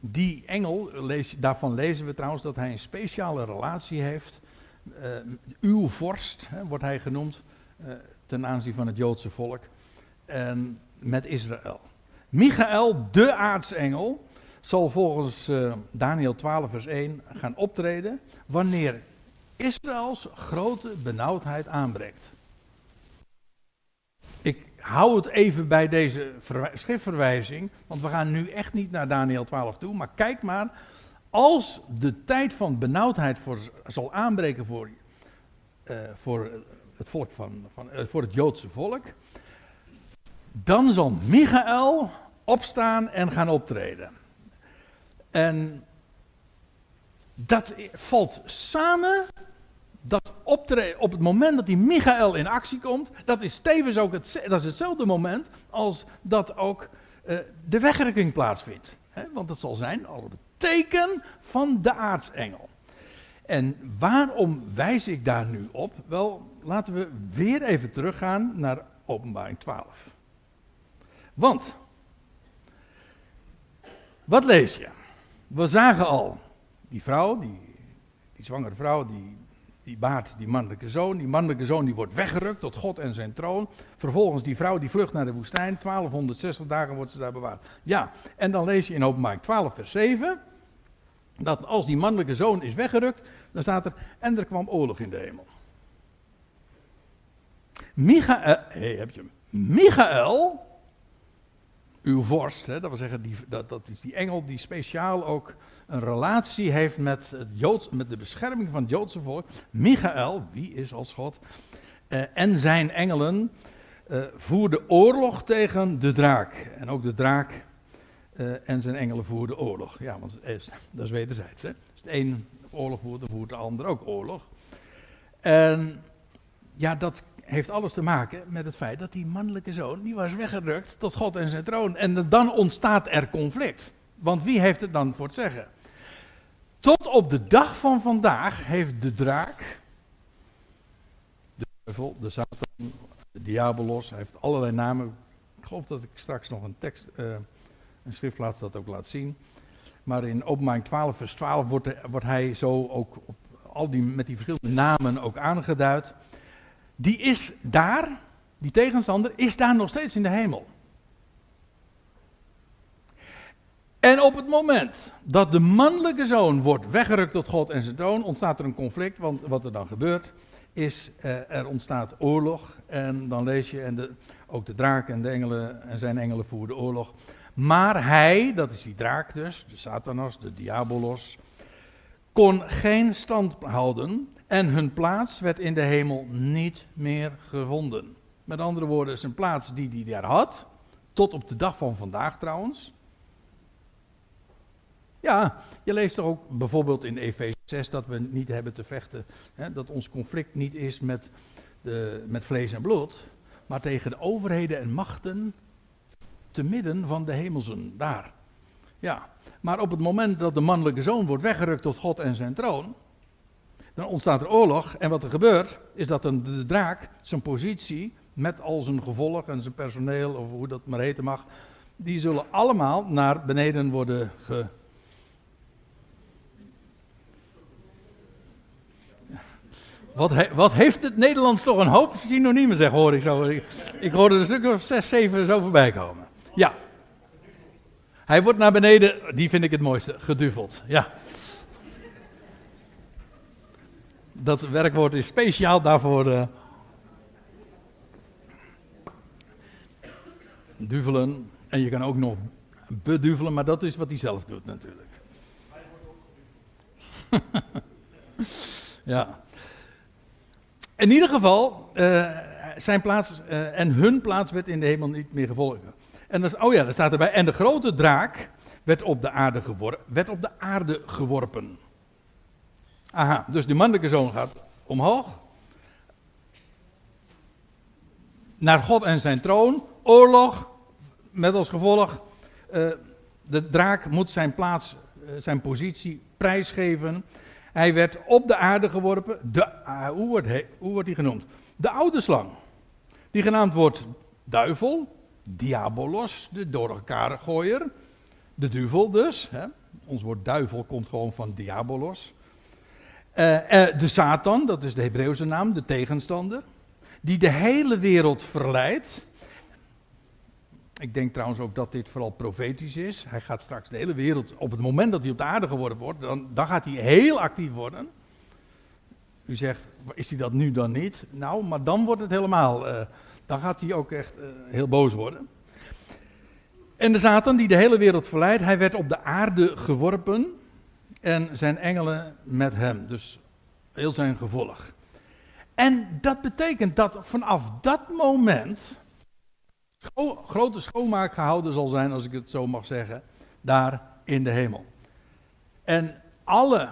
die engel, daarvan lezen we trouwens dat hij een speciale relatie heeft. Uh, uw vorst hè, wordt hij genoemd uh, ten aanzien van het Joodse volk. En met Israël. Michael, de aartsengel, zal volgens uh, Daniel 12 vers 1 gaan optreden wanneer Israëls grote benauwdheid aanbreekt hou het even bij deze schriftverwijzing, want we gaan nu echt niet naar Daniel 12 toe, maar kijk maar, als de tijd van benauwdheid voor, zal aanbreken voor, uh, voor het volk van, van uh, voor het Joodse volk, dan zal Michael opstaan en gaan optreden. En dat valt samen dat optreden, op het moment dat die Michael in actie komt, dat is tevens ook het, dat is hetzelfde moment als dat ook uh, de wegrukking plaatsvindt. Want dat zal zijn al het teken van de aartsengel. En waarom wijs ik daar nu op? Wel, laten we weer even teruggaan naar openbaring 12. Want Wat lees je? We zagen al, die vrouw, die, die zwangere vrouw, die, die baart die mannelijke zoon. Die mannelijke zoon die wordt weggerukt tot God en zijn troon. Vervolgens die vrouw die vlucht naar de woestijn. 1260 dagen wordt ze daar bewaard. Ja, en dan lees je in openbaar 12 vers 7. Dat als die mannelijke zoon is weggerukt, dan staat er, en er kwam oorlog in de hemel. Michael, heb je uw vorst, hè, dat wil zeggen, die, dat, dat is die engel die speciaal ook een relatie heeft met, het met de bescherming van het Joodse volk. Michael, wie is als God, uh, en zijn engelen uh, voerden oorlog tegen de draak. En ook de draak uh, en zijn engelen voerden oorlog. Ja, want is, dat is wederzijds. Hè? Als het een oorlog voert, voert de ander ook oorlog. En ja, dat heeft alles te maken met het feit dat die mannelijke zoon, die was weggerukt tot God en zijn troon. En dan ontstaat er conflict. Want wie heeft het dan voor het zeggen? Tot op de dag van vandaag heeft de draak, de duivel, de Satan, de diabolos, hij heeft allerlei namen. Ik geloof dat ik straks nog een tekst, uh, een schriftplaats dat ook laat zien. Maar in openbaring 12 vers 12 wordt, wordt hij zo ook op al die, met die verschillende namen ook aangeduid die is daar, die tegenstander, is daar nog steeds in de hemel. En op het moment dat de mannelijke zoon wordt weggerukt tot God en zijn troon, ontstaat er een conflict. Want wat er dan gebeurt, is uh, er ontstaat oorlog. En dan lees je, en de, ook de draak en de engelen en zijn engelen voerden oorlog. Maar hij, dat is die draak dus, de Satanas, de Diabolos, kon geen stand houden en hun plaats werd in de hemel niet meer gevonden. Met andere woorden, zijn plaats die hij daar had, tot op de dag van vandaag trouwens. Ja, je leest toch ook bijvoorbeeld in Efeze 6 dat we niet hebben te vechten, hè, dat ons conflict niet is met, de, met vlees en bloed, maar tegen de overheden en machten te midden van de hemelsen, daar. Ja, maar op het moment dat de mannelijke zoon wordt weggerukt tot God en zijn troon, dan ontstaat er oorlog. En wat er gebeurt, is dat een, de draak zijn positie, met al zijn gevolg en zijn personeel, of hoe dat maar heten mag, die zullen allemaal naar beneden worden ge. Wat, wat, heeft het Nederlands toch een hoop synoniemen, zeg, hoor ik zo. Ik, ik hoorde er een stuk of zes, zeven zo voorbij komen. Ja. Hij wordt naar beneden, die vind ik het mooiste, geduveld. Ja. Dat werkwoord is speciaal daarvoor. Uh, duvelen. En je kan ook nog beduvelen, maar dat is wat hij zelf doet natuurlijk. ja. In ieder geval, uh, zijn plaats uh, en hun plaats werd in de hemel niet meer gevolgd. En oh ja, daar staat erbij. En de grote draak werd op de aarde, werd op de aarde geworpen. Aha, dus de mannelijke zoon gaat omhoog. Naar God en zijn troon. Oorlog. Met als gevolg. Uh, de draak moet zijn plaats, uh, zijn positie prijsgeven. Hij werd op de aarde geworpen. De, uh, hoe, wordt hoe wordt hij genoemd? De oude slang. Die genaamd wordt duivel. Diabolos, de door elkaar. De duivel dus. Hè. Ons woord duivel komt gewoon van diabolos. Uh, uh, de Satan, dat is de Hebreeuwse naam, de tegenstander. Die de hele wereld verleidt. Ik denk trouwens ook dat dit vooral profetisch is. Hij gaat straks de hele wereld, op het moment dat hij op de aarde geworden wordt, dan, dan gaat hij heel actief worden. U zegt, is hij dat nu dan niet? Nou, maar dan wordt het helemaal, uh, dan gaat hij ook echt heel boos worden. En de Satan die de hele wereld verleidt, hij werd op de aarde geworpen en zijn engelen met hem. Dus heel zijn gevolg. En dat betekent dat vanaf dat moment grote schoonmaak gehouden zal zijn, als ik het zo mag zeggen, daar in de hemel. En alle,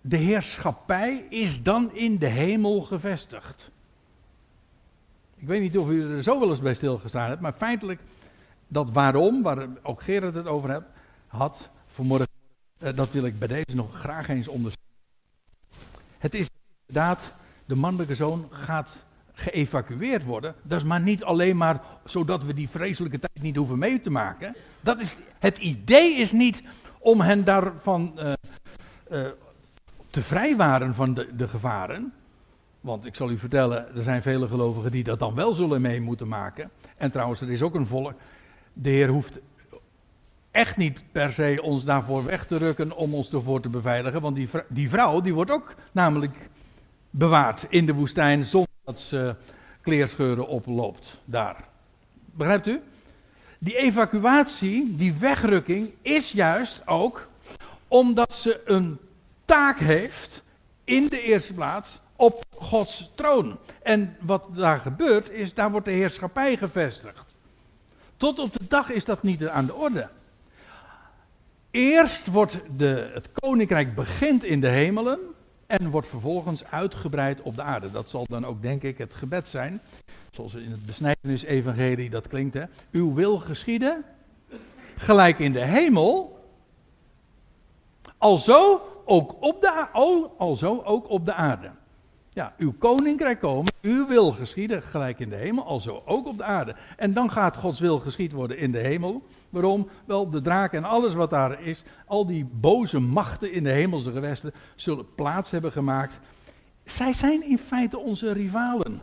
de heerschappij is dan in de hemel gevestigd. Ik weet niet of u er zo wel eens bij stilgestaan hebt, maar feitelijk dat waarom, waar ook Gerard het over hebt, had vanmorgen uh, dat wil ik bij deze nog graag eens onderstrepen. Het is inderdaad, de mannelijke zoon gaat geëvacueerd worden, dat is maar niet alleen maar zodat we die vreselijke tijd niet hoeven mee te maken. Dat is, het idee is niet om hen daarvan uh, uh, te vrijwaren van de, de gevaren. Want ik zal u vertellen, er zijn vele gelovigen die dat dan wel zullen mee moeten maken. En trouwens, er is ook een volk. De Heer hoeft echt niet per se ons daarvoor weg te rukken om ons ervoor te beveiligen. Want die, die vrouw, die wordt ook namelijk bewaard in de woestijn zonder dat ze kleerscheuren oploopt daar. Begrijpt u? Die evacuatie, die wegrukking, is juist ook omdat ze een taak heeft in de eerste plaats op Gods troon. En wat daar gebeurt is, daar wordt de heerschappij gevestigd. Tot op de dag is dat niet aan de orde. Eerst wordt de, het koninkrijk begint in de hemelen en wordt vervolgens uitgebreid op de aarde. Dat zal dan ook denk ik het gebed zijn, zoals in het besnijdenis-evangelie dat klinkt. Hè? Uw wil geschieden, gelijk in de hemel, alzo ook op de, alzo ook op de aarde. Ja, uw koninkrijk komen, uw wil geschieden, gelijk in de hemel, alzo ook op de aarde. En dan gaat Gods wil geschied worden in de hemel. Waarom? Wel, de draak en alles wat daar is, al die boze machten in de hemelse gewesten, zullen plaats hebben gemaakt. Zij zijn in feite onze rivalen.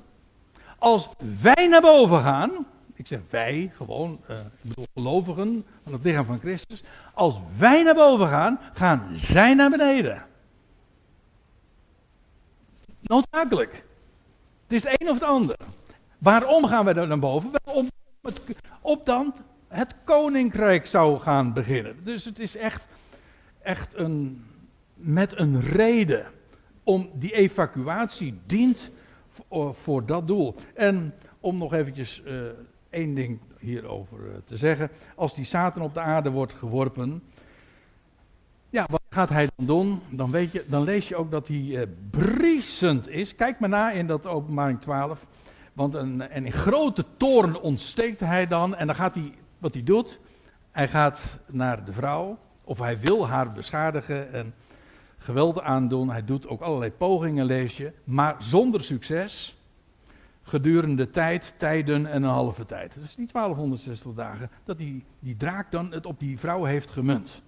Als wij naar boven gaan, ik zeg wij, gewoon, uh, ik bedoel gelovigen van het lichaam van Christus. Als wij naar boven gaan, gaan zij naar beneden. Noodzakelijk. Het is het een of het ander. Waarom gaan wij naar boven? Wel om het, op dan het koninkrijk zou gaan beginnen. Dus het is echt, echt een, met een reden om die evacuatie dient voor, voor dat doel. En om nog eventjes uh, één ding hierover uh, te zeggen. Als die Satan op de aarde wordt geworpen, ja, wat gaat hij dan doen? Dan, weet je, dan lees je ook dat hij uh, briesend is. Kijk maar na in dat openbaring 12. Want een, en in grote toren ontsteekt hij dan. En dan gaat hij, wat hij doet, hij gaat naar de vrouw. Of hij wil haar beschadigen en geweld aandoen. Hij doet ook allerlei pogingen, lees je. Maar zonder succes. Gedurende tijd, tijden en een halve tijd. Dus die 1260 dagen. Dat die, die draak dan het op die vrouw heeft gemunt.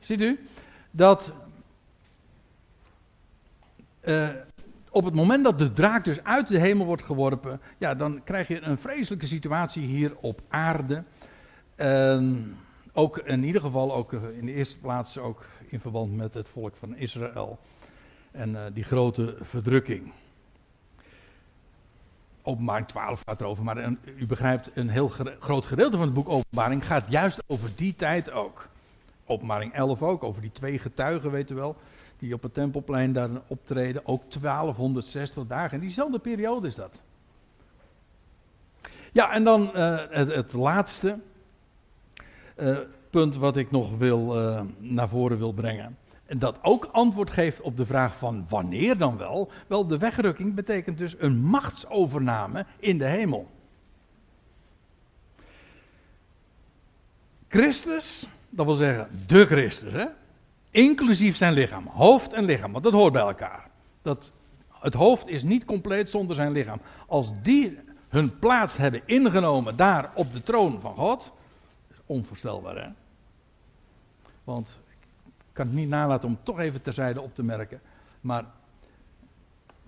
Ziet u? Dat uh, op het moment dat de draak dus uit de hemel wordt geworpen, ja, dan krijg je een vreselijke situatie hier op aarde. Uh, ook in ieder geval ook eh, in de eerste plaats ook in verband met het volk van Israël en uh, die grote verdrukking. Openbaring 12 gaat erover, maar u begrijpt, een heel groot gedeelte van het boek Openbaring gaat juist over die tijd ook. Openbaring 11 ook, over die twee getuigen, u wel, die op het tempelplein daar optreden. Ook 1260 dagen, in diezelfde periode is dat. Ja, en dan uh, het, het, laatste uh, punt wat ik nog wil, uh, naar voren wil brengen. En dat ook antwoord geeft op de vraag van wanneer dan wel. Wel, de wegrukking betekent dus een machtsovername in de hemel. Christus dat wil zeggen de Christus, hè? inclusief zijn lichaam, hoofd en lichaam, want dat hoort bij elkaar. Dat, het hoofd is niet compleet zonder zijn lichaam. Als die hun plaats hebben ingenomen daar op de troon van God, is onvoorstelbaar hè. Want ik kan het niet nalaten om toch even terzijde op te merken, maar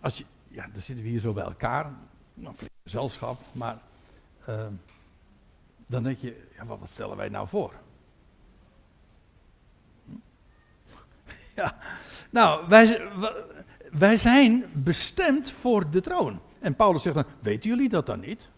als je, ja, dan zitten we hier zo bij elkaar, nou, gezelschap, maar uh, dan denk je, ja, wat stellen wij nou voor? Ja. Nou, wij, wij zijn bestemd voor de troon. En Paulus zegt dan, weten jullie dat dan niet?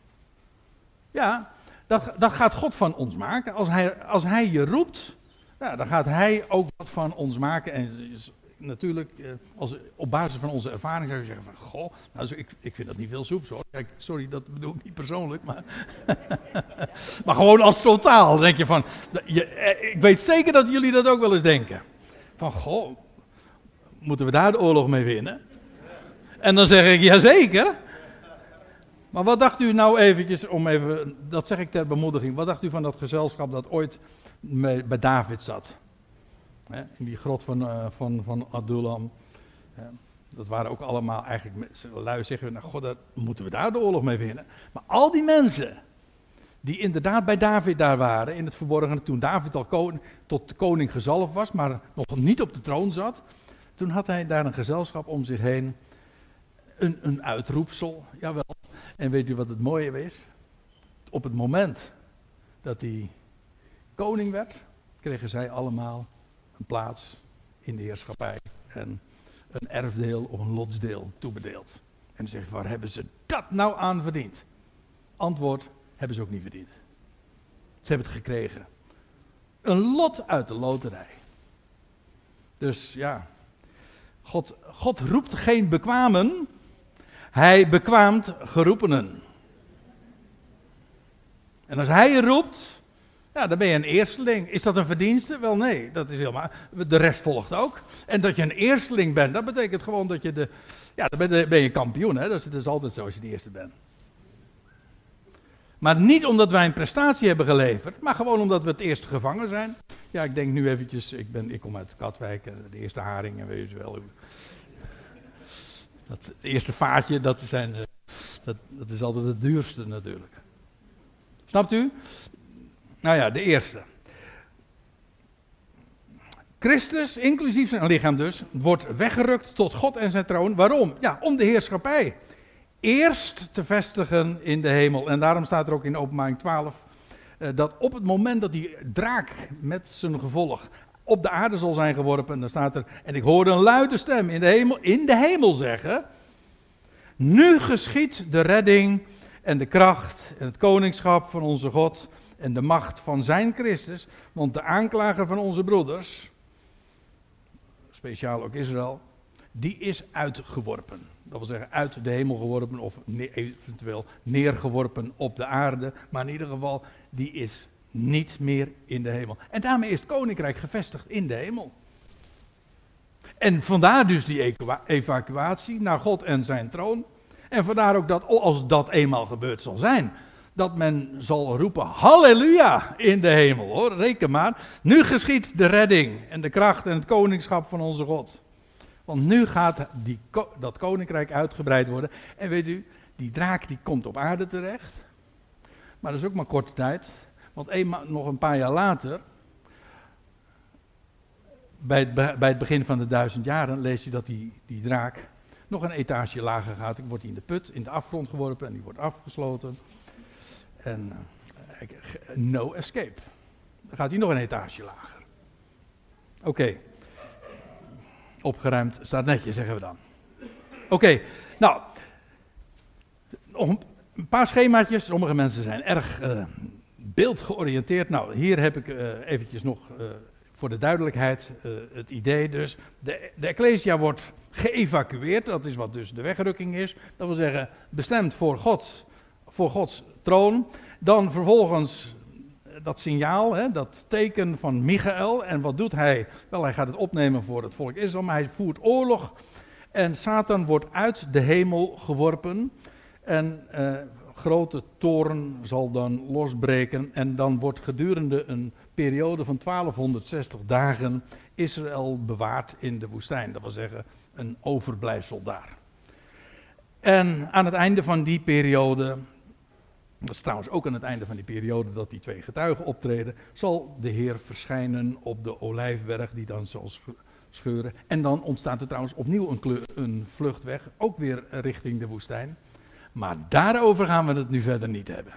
Ja, dat, dat gaat God van ons maken. Als hij, als hij je roept, ja, dan gaat hij ook wat van ons maken. En natuurlijk, eh, als, op basis van onze ervaring zou je zeggen van, goh, nou, ik, ik vind dat niet veel soeps hoor. Kijk, sorry, dat bedoel ik niet persoonlijk, maar, maar gewoon als totaal denk je van, je, eh, ik weet zeker dat jullie dat ook wel eens denken. Van, goh, moeten we daar de oorlog mee winnen? En dan zeg ik, jazeker. Maar wat dacht u nou eventjes, om even, dat zeg ik ter bemoediging, wat dacht u van dat gezelschap dat ooit bij David zat? in die grot van, uh, van, van. Dat waren ook allemaal eigenlijk lui zeggen, nou god, moeten we daar de oorlog mee winnen. Maar al die mensen die inderdaad bij David daar waren, in het verborgene, toen David al tot koning gezalfd was, maar nog niet op de troon zat, toen had hij daar een gezelschap om zich heen, een, een uitroepsel, jawel. En weet u wat het mooie is? Op het moment dat hij koning werd, kregen zij allemaal een plaats in de heerschappij en een erfdeel of een lotsdeel toebedeeld. En dan zeg waar hebben ze dat nou aan verdiend? Antwoord, hebben ze ook niet verdiend. Ze hebben het gekregen. Een lot uit de loterij. Dus ja, God, God roept geen bekwamen, hij bekwaamt geroepenen. En als hij roept, ja, dan ben je een eersteling. Is dat een verdienste? Wel nee, dat is helemaal. De rest volgt ook. En dat je een eersteling bent, dat betekent gewoon dat je de. Ja, dan ben je kampioen, hè? Dat is, altijd zo als je de eerste bent. Maar niet omdat wij een prestatie hebben geleverd, maar gewoon omdat we het eerste gevangen zijn. Ja, ik denk nu eventjes, ik, ben, ik kom uit Katwijk, de eerste haringen, weet je wel. Dat, het eerste vaatje, dat, zijn, eh, dat, dat is altijd het duurste natuurlijk. Snapt u? Nou ja, de eerste. Christus, inclusief zijn lichaam dus, wordt weggerukt tot God en zijn troon. Waarom? Ja, om de heerschappij eerst te vestigen in de hemel. En daarom staat er ook in openbaring 12 uh, eh, dat op het moment dat die draak met zijn gevolg op de aarde zal zijn geworpen, dan staat er, en ik hoorde een luide stem in de hemel, in de hemel zeggen, nu geschiet de redding en de kracht en het koningschap van onze God en de macht van zijn Christus, want de aanklager van onze broeders, speciaal ook Israël, die is uitgeworpen. Dat wil zeggen uit de hemel geworpen of eventueel neergeworpen op de aarde, maar in ieder geval, die is niet meer in de hemel. En daarmee is het koninkrijk gevestigd in de hemel. En vandaar dus die evacuatie naar God en zijn troon. En vandaar ook dat als dat eenmaal gebeurd zal zijn, dat men zal roepen halleluja in de hemel hoor, reken maar. Nu geschiet de redding en de kracht en het koningschap van onze God. Want nu gaat die, dat koninkrijk uitgebreid worden. En weet u, die draak die komt op aarde terecht. Maar dat is ook maar korte tijd. Want nog een paar jaar later, bij het, bij het begin van de duizend jaren, lees je dat die, die draak nog een etage lager gaat. Dan wordt hij in de put, in de afgrond geworpen en die wordt afgesloten. En uh, no escape. Dan gaat hij nog een etage lager. Oké. Opgeruimd staat netjes, zeggen we dan. Oké, nou. Nog een paar schemaatjes. Sommige mensen zijn erg uh, beeldgeoriënteerd. Nou, hier heb ik uh, eventjes nog voor de duidelijkheid het idee. Dus de, de Ecclesia wordt geëvacueerd. Dat is wat dus de wegrukking is. Dat wil zeggen, bestemd voor, God, voor Gods troon. Dan vervolgens dat signaal, hè, dat teken van Michael. En wat doet hij? Wel, hij gaat het opnemen voor het volk Israël, maar hij voert oorlog. En Satan wordt uit de hemel geworpen. En uh, grote toren zal dan losbreken. En dan wordt gedurende een periode van 1260 dagen Israël bewaard in de woestijn. Dat wil zeggen, een overblijfsel daar. En aan het einde van die periode dat is trouwens ook aan het einde van die periode dat die twee getuigen optreden. Zal de Heer verschijnen op de olijfberg die dan zal scheuren. En dan ontstaat er trouwens opnieuw een, een vluchtweg, ook weer richting de woestijn. Maar daarover gaan we het nu verder niet hebben.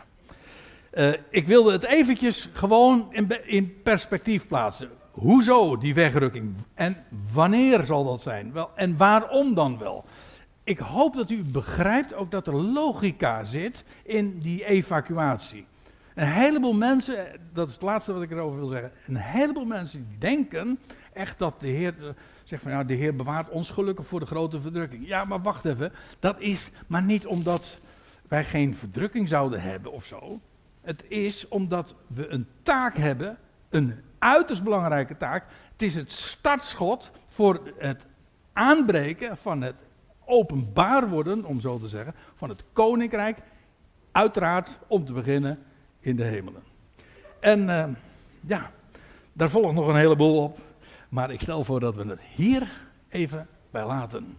Uh, ik wilde het eventjes gewoon in, in, perspectief plaatsen. Hoezo die wegrukking? En wanneer zal dat zijn? Wel, en waarom dan wel? Ik hoop dat u begrijpt ook dat er logica zit in die evacuatie. Een heleboel mensen, dat is het laatste wat ik erover wil zeggen. Een heleboel mensen denken echt dat de Heer eh, zegt van ja, de Heer bewaart ons gelukkig voor de grote verdrukking. Ja, maar wacht even. Dat is maar niet omdat wij geen verdrukking zouden hebben of zo. Het is omdat we een taak hebben, een uiterst belangrijke taak. Het is het startschot voor het aanbreken van het openbaar worden, om zo te zeggen, van het koninkrijk. Uiteraard, om te beginnen, in de hemelen. En uh, ja, daar volgt nog een heleboel op. Maar ik stel voor dat we het hier even bij laten.